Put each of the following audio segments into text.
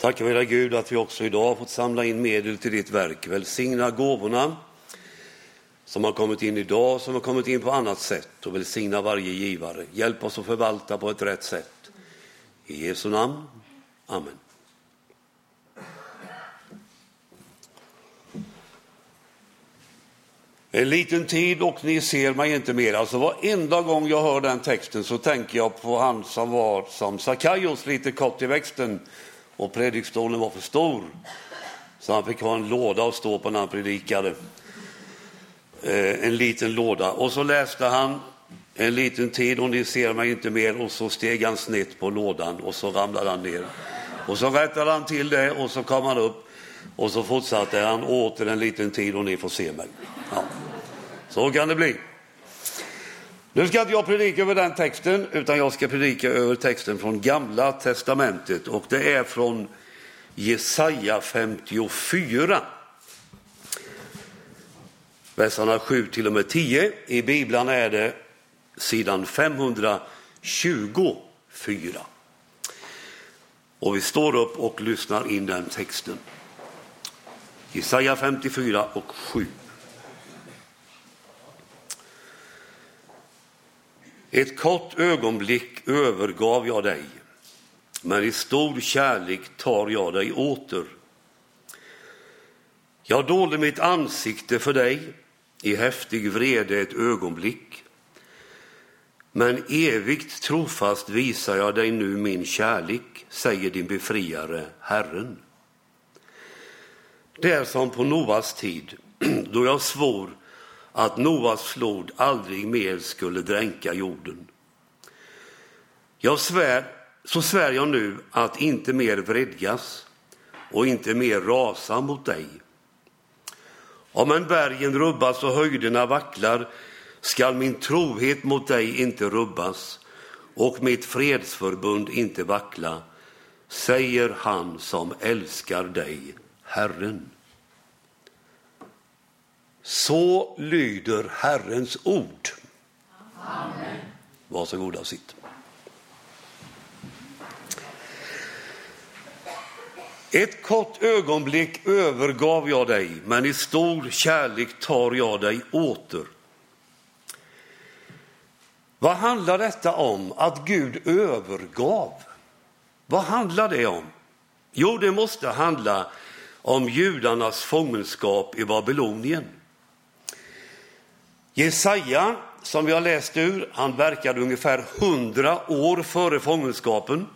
Tackar vi dig Gud att vi också idag fått samla in medel till ditt verk. Välsigna gåvorna som har kommit in idag, som har kommit in på annat sätt och välsigna varje givare. Hjälp oss att förvalta på ett rätt sätt. I Jesu namn. Amen. En liten tid och ni ser mig inte mer. Alltså varenda gång jag hör den texten så tänker jag på han som var som Sakaios, lite kort i växten och predikstolen var för stor. Så han fick ha en låda att stå på när han predikade. Eh, en liten låda. Och så läste han en liten tid och ni ser mig inte mer och så steg han snett på lådan och så ramlade han ner. Och så rättade han till det och så kom han upp och så fortsatte han åter en liten tid och ni får se mig. Ja. Så kan det bli. Nu ska inte jag predika över den texten, utan jag ska predika över texten från Gamla testamentet och det är från Jesaja 54. Verserna 7 till och med 10. I Bibeln är det sidan 524. Och vi står upp och lyssnar in den texten. Jesaja 54 och 7. Ett kort ögonblick övergav jag dig, men i stor kärlek tar jag dig åter. Jag dolde mitt ansikte för dig i häftig vrede ett ögonblick. Men evigt trofast visar jag dig nu min kärlek, säger din befriare, Herren. Det är som på Noas tid, då jag svor att Noas flod aldrig mer skulle dränka jorden. Jag svär, så svär jag nu att inte mer vredgas och inte mer rasa mot dig. Om en bergen rubbas och höjderna vacklar skall min trohet mot dig inte rubbas och mitt fredsförbund inte vackla, säger han som älskar dig, Herren. Så lyder Herrens ord. Amen. Varsågoda och sitt. Ett kort ögonblick övergav jag dig, men i stor kärlek tar jag dig åter. Vad handlar detta om, att Gud övergav? Vad handlar det om? Jo, det måste handla om judarnas fångenskap i Babylonien. Jesaja, som vi har läst ur, han verkade ungefär hundra år före fångenskapen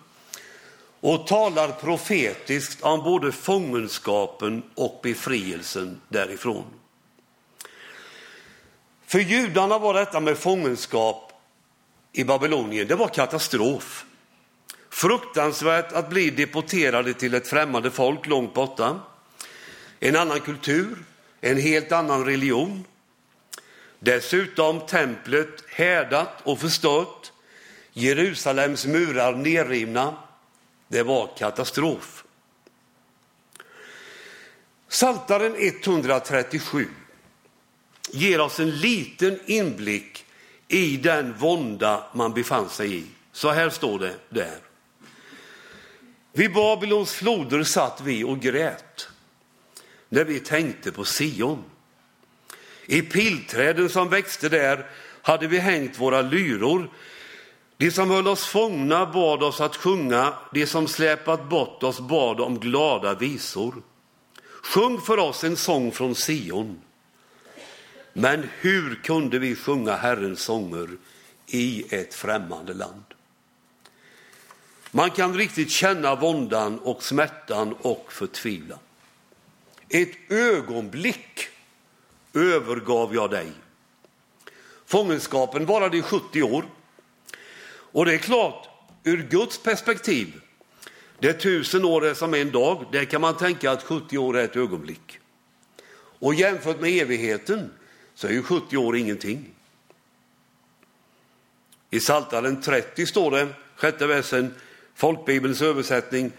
och talar profetiskt om både fångenskapen och befrielsen därifrån. För judarna var detta med fångenskap i Babylonien, det var katastrof. Fruktansvärt att bli deporterade till ett främmande folk långt borta. En annan kultur, en helt annan religion. Dessutom templet härdat och förstört, Jerusalems murar nerrivna. Det var katastrof. Saltaren 137 ger oss en liten inblick i den vånda man befann sig i. Så här står det där. Vid Babylons floder satt vi och grät när vi tänkte på Sion. I pilträden som växte där hade vi hängt våra lyror. De som höll oss fångna bad oss att sjunga, de som släpat bort oss bad om glada visor. Sjung för oss en sång från Sion. Men hur kunde vi sjunga Herrens sånger i ett främmande land? Man kan riktigt känna våndan och smärtan och förtvivlan. Ett ögonblick övergav jag dig. Fångenskapen varade i 70 år. Och det är klart, ur Guds perspektiv, det är tusen år är som en dag, där kan man tänka att 70 år är ett ögonblick. Och jämfört med evigheten så är ju 70 år ingenting. I Saltaren 30 står det, sjätte versen, folkbibelns översättning,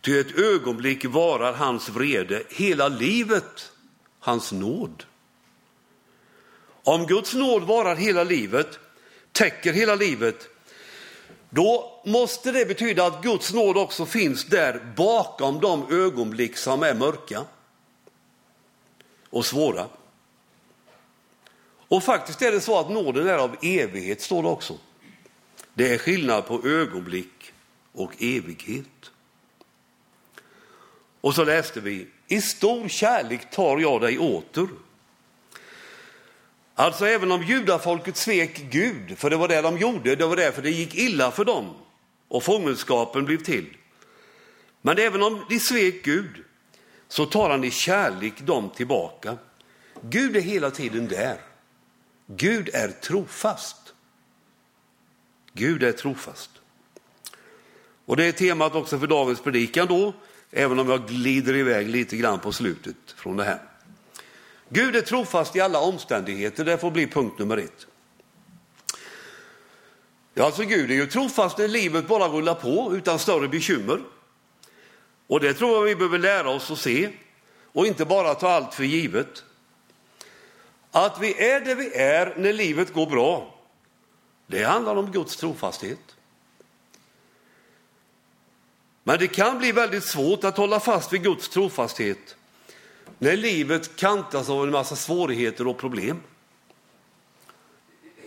ty ett ögonblick varar hans vrede, hela livet hans nåd. Om Guds nåd varar hela livet, täcker hela livet, då måste det betyda att Guds nåd också finns där bakom de ögonblick som är mörka och svåra. Och faktiskt är det så att nåden är av evighet, står det också. Det är skillnad på ögonblick och evighet. Och så läste vi, i stor kärlek tar jag dig åter. Alltså även om judafolket svek Gud, för det var det de gjorde, det var därför det gick illa för dem och fångenskapen blev till. Men även om de svek Gud så tar han i kärlek dem tillbaka. Gud är hela tiden där. Gud är trofast. Gud är trofast. Och det är temat också för dagens predikan då, även om jag glider iväg lite grann på slutet från det här. Gud är trofast i alla omständigheter, det får bli punkt nummer ett. Ja, alltså Gud är ju trofast när livet bara rullar på utan större bekymmer. Och det tror jag vi behöver lära oss att se och inte bara ta allt för givet. Att vi är det vi är när livet går bra, det handlar om Guds trofasthet. Men det kan bli väldigt svårt att hålla fast vid Guds trofasthet när livet kantas av en massa svårigheter och problem.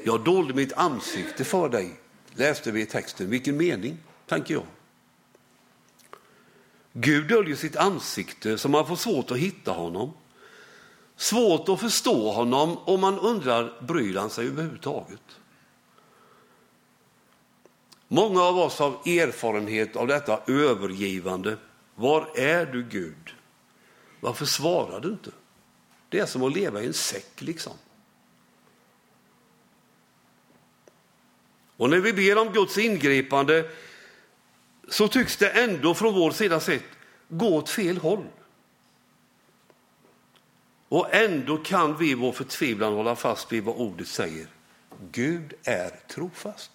Jag dolde mitt ansikte för dig, läste vi i texten. Vilken mening, tänker jag. Gud döljer sitt ansikte så man får svårt att hitta honom. Svårt att förstå honom och man undrar, bryr han sig överhuvudtaget? Många av oss har erfarenhet av detta övergivande. Var är du Gud? Varför svarar du inte? Det är som att leva i en säck liksom. Och när vi ber om Guds ingripande så tycks det ändå från vår sida sett gå åt fel håll. Och ändå kan vi i vår förtvivlan hålla fast vid vad ordet säger. Gud är trofast.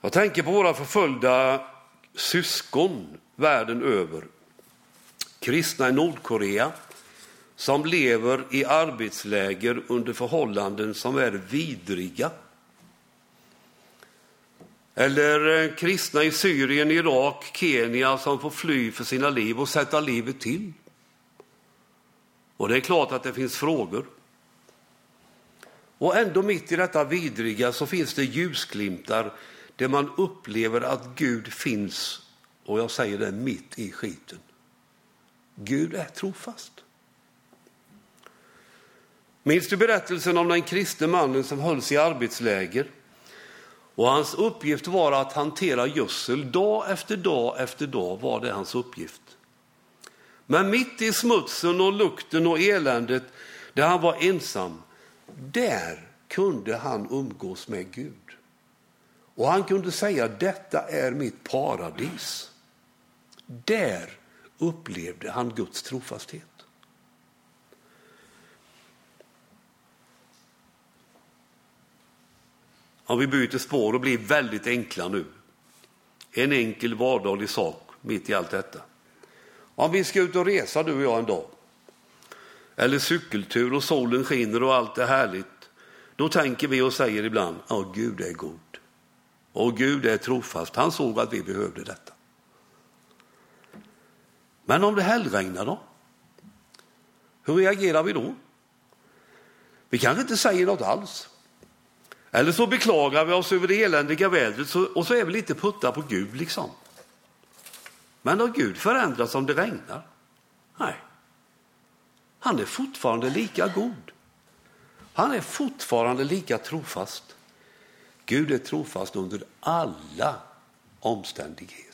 Jag tänker på våra förföljda syskon världen över. Kristna i Nordkorea som lever i arbetsläger under förhållanden som är vidriga. Eller eh, kristna i Syrien, Irak, Kenya som får fly för sina liv och sätta livet till. Och det är klart att det finns frågor. Och ändå mitt i detta vidriga så finns det ljusglimtar där man upplever att Gud finns, och jag säger det mitt i skiten. Gud är trofast. Minns du berättelsen om den kristne mannen som hölls i arbetsläger? Och hans uppgift var att hantera gödsel. Dag efter dag efter dag var det hans uppgift. Men mitt i smutsen och lukten och eländet, där han var ensam, där kunde han umgås med Gud. Och han kunde säga, detta är mitt paradis. Där upplevde han Guds trofasthet. Om vi byter spår och blir väldigt enkla nu. En enkel vardaglig sak mitt i allt detta. Om vi ska ut och resa du och jag en dag, eller cykeltur och solen skiner och allt är härligt, då tänker vi och säger ibland, Åh Gud är god. Och Gud är trofast, han såg att vi behövde detta. Men om det hällregnar då? Hur reagerar vi då? Vi kanske inte säger något alls. Eller så beklagar vi oss över det eländiga vädret och så är vi lite putta på Gud liksom. Men har Gud förändrats om det regnar? Nej. Han är fortfarande lika god. Han är fortfarande lika trofast. Gud är trofast under alla omständigheter.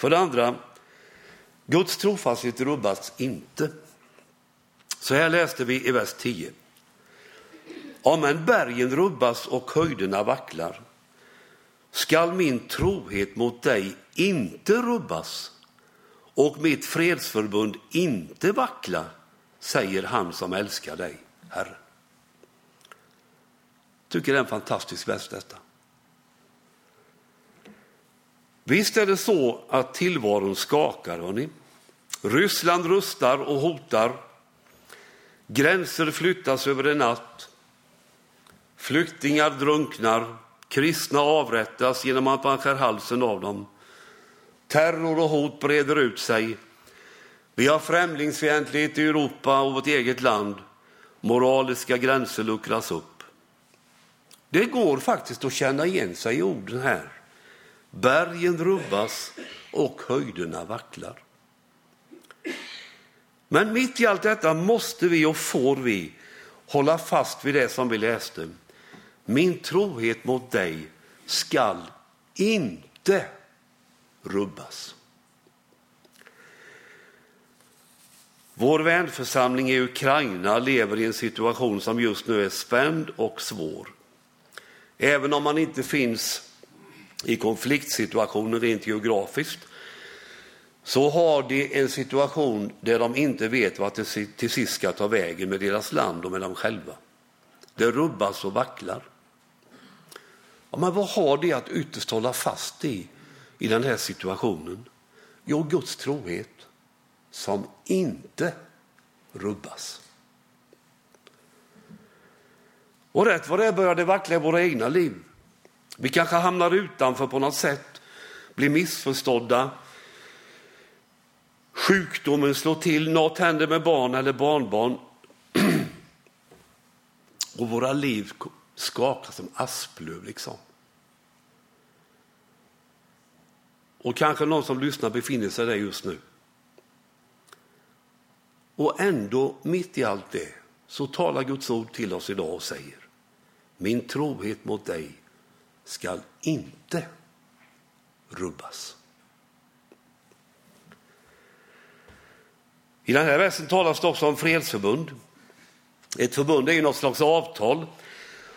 För det andra, Guds trofasthet rubbas inte. Så här läste vi i vers 10. Om en bergen rubbas och höjderna vacklar skall min trohet mot dig inte rubbas och mitt fredsförbund inte vackla, säger han som älskar dig, Herre. Tycker det är en fantastisk vers detta. Visst är det så att tillvaron skakar, hörni. Ryssland rustar och hotar. Gränser flyttas över en natt. Flyktingar drunknar, kristna avrättas genom att man skär halsen av dem. Terror och hot breder ut sig. Vi har främlingsfientlighet i Europa och vårt eget land. Moraliska gränser luckras upp. Det går faktiskt att känna igen sig i orden här. Bergen rubbas och höjderna vacklar. Men mitt i allt detta måste vi och får vi hålla fast vid det som vi läste. Min trohet mot dig skall inte rubbas. Vår vänförsamling i Ukraina lever i en situation som just nu är spänd och svår. Även om man inte finns i konfliktsituationer rent geografiskt så har de en situation där de inte vet vart det till sist ska ta vägen med deras land och med dem själva. Det rubbas och vacklar. Ja, men vad har det att ytterst hålla fast i, i den här situationen? Jo, Guds trohet som inte rubbas. Och rätt vad det är börjar det vackla i våra egna liv. Vi kanske hamnar utanför på något sätt, blir missförstådda. Sjukdomen slår till, något händer med barn eller barnbarn. Och våra liv skakar som asplöv liksom. Och kanske någon som lyssnar befinner sig där just nu. Och ändå, mitt i allt det, så talar Guds ord till oss idag och säger Min trohet mot dig skall inte rubbas. I den här versen talas det också om fredsförbund. Ett förbund är ju något slags avtal.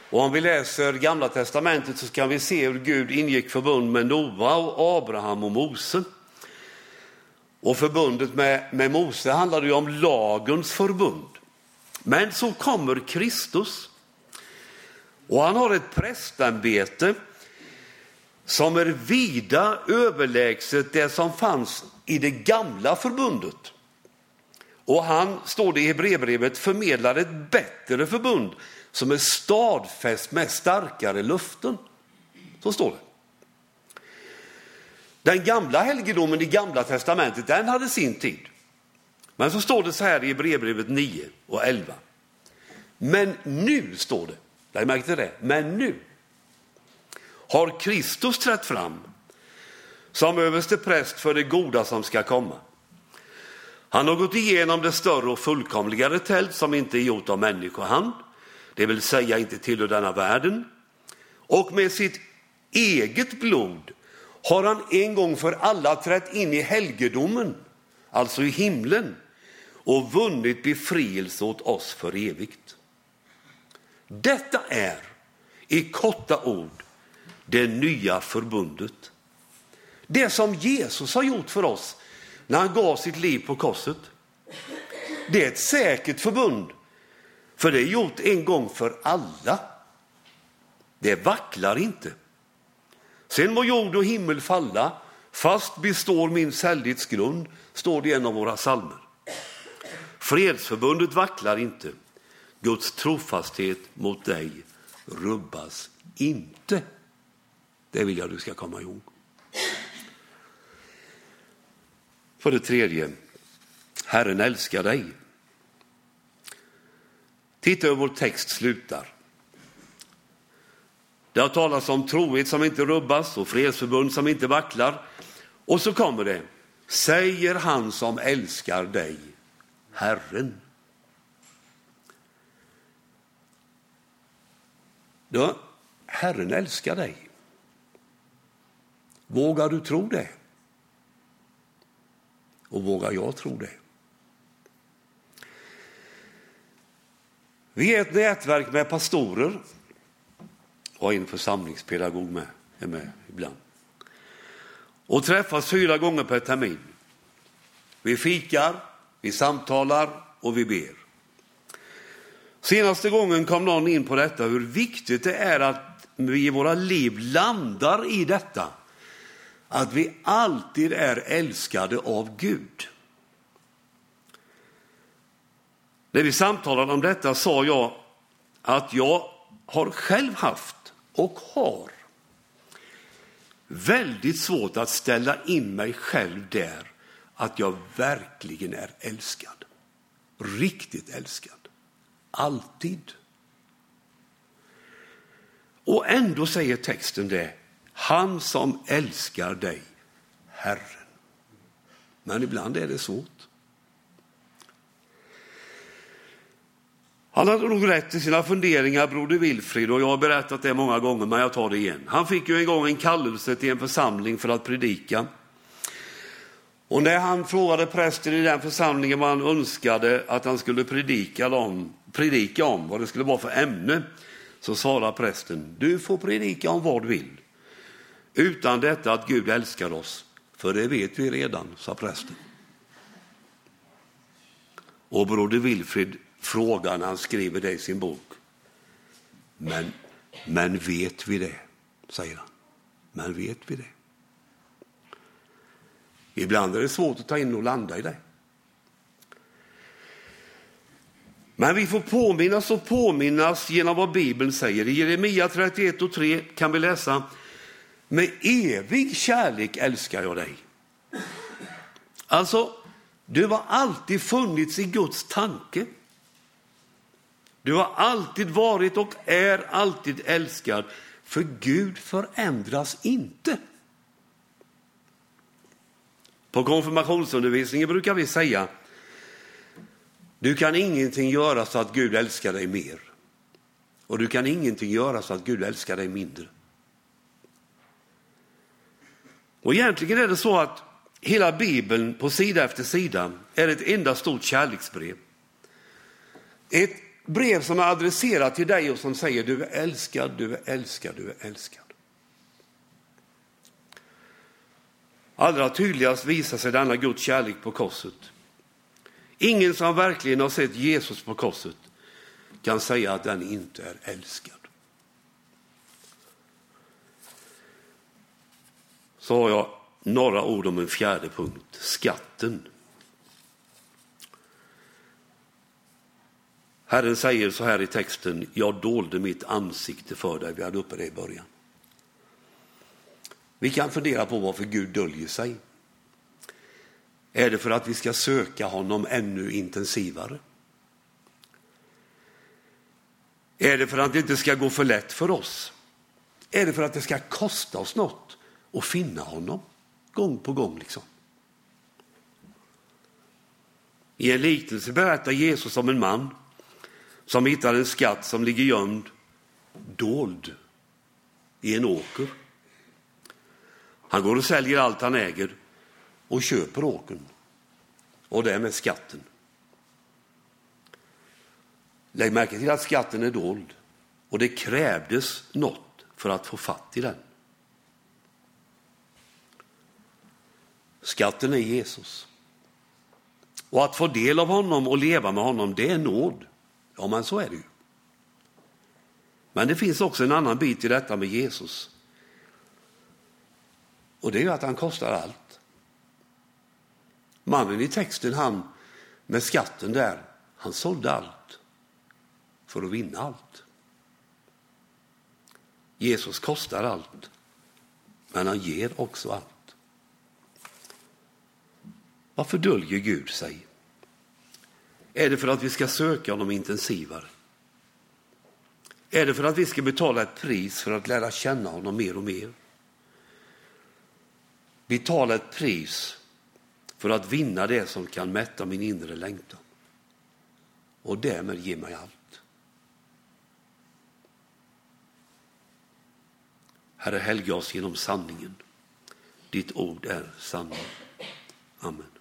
Och om vi läser Gamla testamentet så kan vi se hur Gud ingick förbund med Noa och Abraham och Mose. Och förbundet med, med Mose handlade ju om lagens förbund. Men så kommer Kristus och han har ett prästämbete som är vida överlägset det som fanns i det gamla förbundet. Och han, står det i Hebreerbrevet, förmedlar ett bättre förbund som är stadfäst med starkare luften. Så står det. Den gamla helgedomen i gamla testamentet, den hade sin tid. Men så står det så här i Hebreerbrevet 9 och 11. Men nu, står det, lägg märke till det, men nu har Kristus trätt fram som överste präst för det goda som ska komma. Han har gått igenom det större och fullkomligare tält som inte är gjort av människohand, det vill säga inte tillhör denna världen. Och med sitt eget blod har han en gång för alla trätt in i helgedomen, alltså i himlen, och vunnit befrielse åt oss för evigt. Detta är i korta ord det nya förbundet. Det som Jesus har gjort för oss när han gav sitt liv på korset. Det är ett säkert förbund, för det är gjort en gång för alla. Det vacklar inte. Sen må jord och himmel falla, fast består min sällhets grund, står det i en av våra psalmer. Fredsförbundet vacklar inte. Guds trofasthet mot dig rubbas inte. Det vill jag du ska komma ihåg. För det tredje, Herren älskar dig. Titta hur vår text slutar. Det har talats om trohet som inte rubbas och fredsförbund som inte vacklar. Och så kommer det, säger han som älskar dig, Herren. Då, Herren älskar dig. Vågar du tro det? Och vågar jag tro det? Vi är ett nätverk med pastorer och en församlingspedagog med, är med ibland. Och träffas fyra gånger per termin. Vi fikar, vi samtalar och vi ber. Senaste gången kom någon in på detta hur viktigt det är att vi i våra liv landar i detta att vi alltid är älskade av Gud. När vi samtalade om detta sa jag att jag har själv haft och har väldigt svårt att ställa in mig själv där att jag verkligen är älskad. Riktigt älskad. Alltid. Och ändå säger texten det, han som älskar dig, Herren. Men ibland är det svårt. Han hade nog rätt i sina funderingar, broder Wilfrid, och jag har berättat det många gånger, men jag tar det igen. Han fick ju en gång en kallelse till en församling för att predika. Och när han frågade prästen i den församlingen vad han önskade att han skulle predika om, predika om vad det skulle vara för ämne, så svarade prästen, du får predika om vad du vill. Utan detta att Gud älskar oss, för det vet vi redan, sa prästen. Och broder Wilfrid frågar när han skriver det i sin bok. Men, men vet vi det? säger han. Men vet vi det? Ibland är det svårt att ta in och landa i det. Men vi får påminnas och påminnas genom vad Bibeln säger. I Jeremia 31 och 3 kan vi läsa Med evig kärlek älskar jag dig. Alltså, du har alltid funnits i Guds tanke. Du har alltid varit och är alltid älskad, för Gud förändras inte. På konfirmationsundervisningen brukar vi säga, du kan ingenting göra så att Gud älskar dig mer. Och du kan ingenting göra så att Gud älskar dig mindre. Och egentligen är det så att hela Bibeln på sida efter sida är ett enda stort kärleksbrev. Ett brev som är adresserat till dig och som säger du är älskad, du är älskad, du är älskad. Allra tydligast visar sig denna Guds kärlek på korset. Ingen som verkligen har sett Jesus på korset kan säga att den inte är älskad. Så har jag några ord om en fjärde punkt, skatten. Herren säger så här i texten, jag dolde mitt ansikte för dig. Vi hade uppe det i början. Vi kan fundera på varför Gud döljer sig. Är det för att vi ska söka honom ännu intensivare? Är det för att det inte ska gå för lätt för oss? Är det för att det ska kosta oss något att finna honom gång på gång? liksom? I en liknelse berättar Jesus om en man som hittar en skatt som ligger gömd, dold, i en åker. Han går och säljer allt han äger och köper åkern och därmed skatten. Lägg märke till att skatten är dold och det krävdes något för att få fatt i den. Skatten är Jesus. Och att få del av honom och leva med honom, det är nåd. Ja, men så är det ju. Men det finns också en annan bit i detta med Jesus. Och det är ju att han kostar allt. Mannen i texten, han med skatten där, han sålde allt för att vinna allt. Jesus kostar allt, men han ger också allt. Varför döljer Gud sig? Är det för att vi ska söka honom intensivare? Är det för att vi ska betala ett pris för att lära känna honom mer och mer? Betala ett pris för att vinna det som kan mätta min inre längtan och därmed ge mig allt. Herre, helga oss genom sanningen. Ditt ord är sanning. Amen.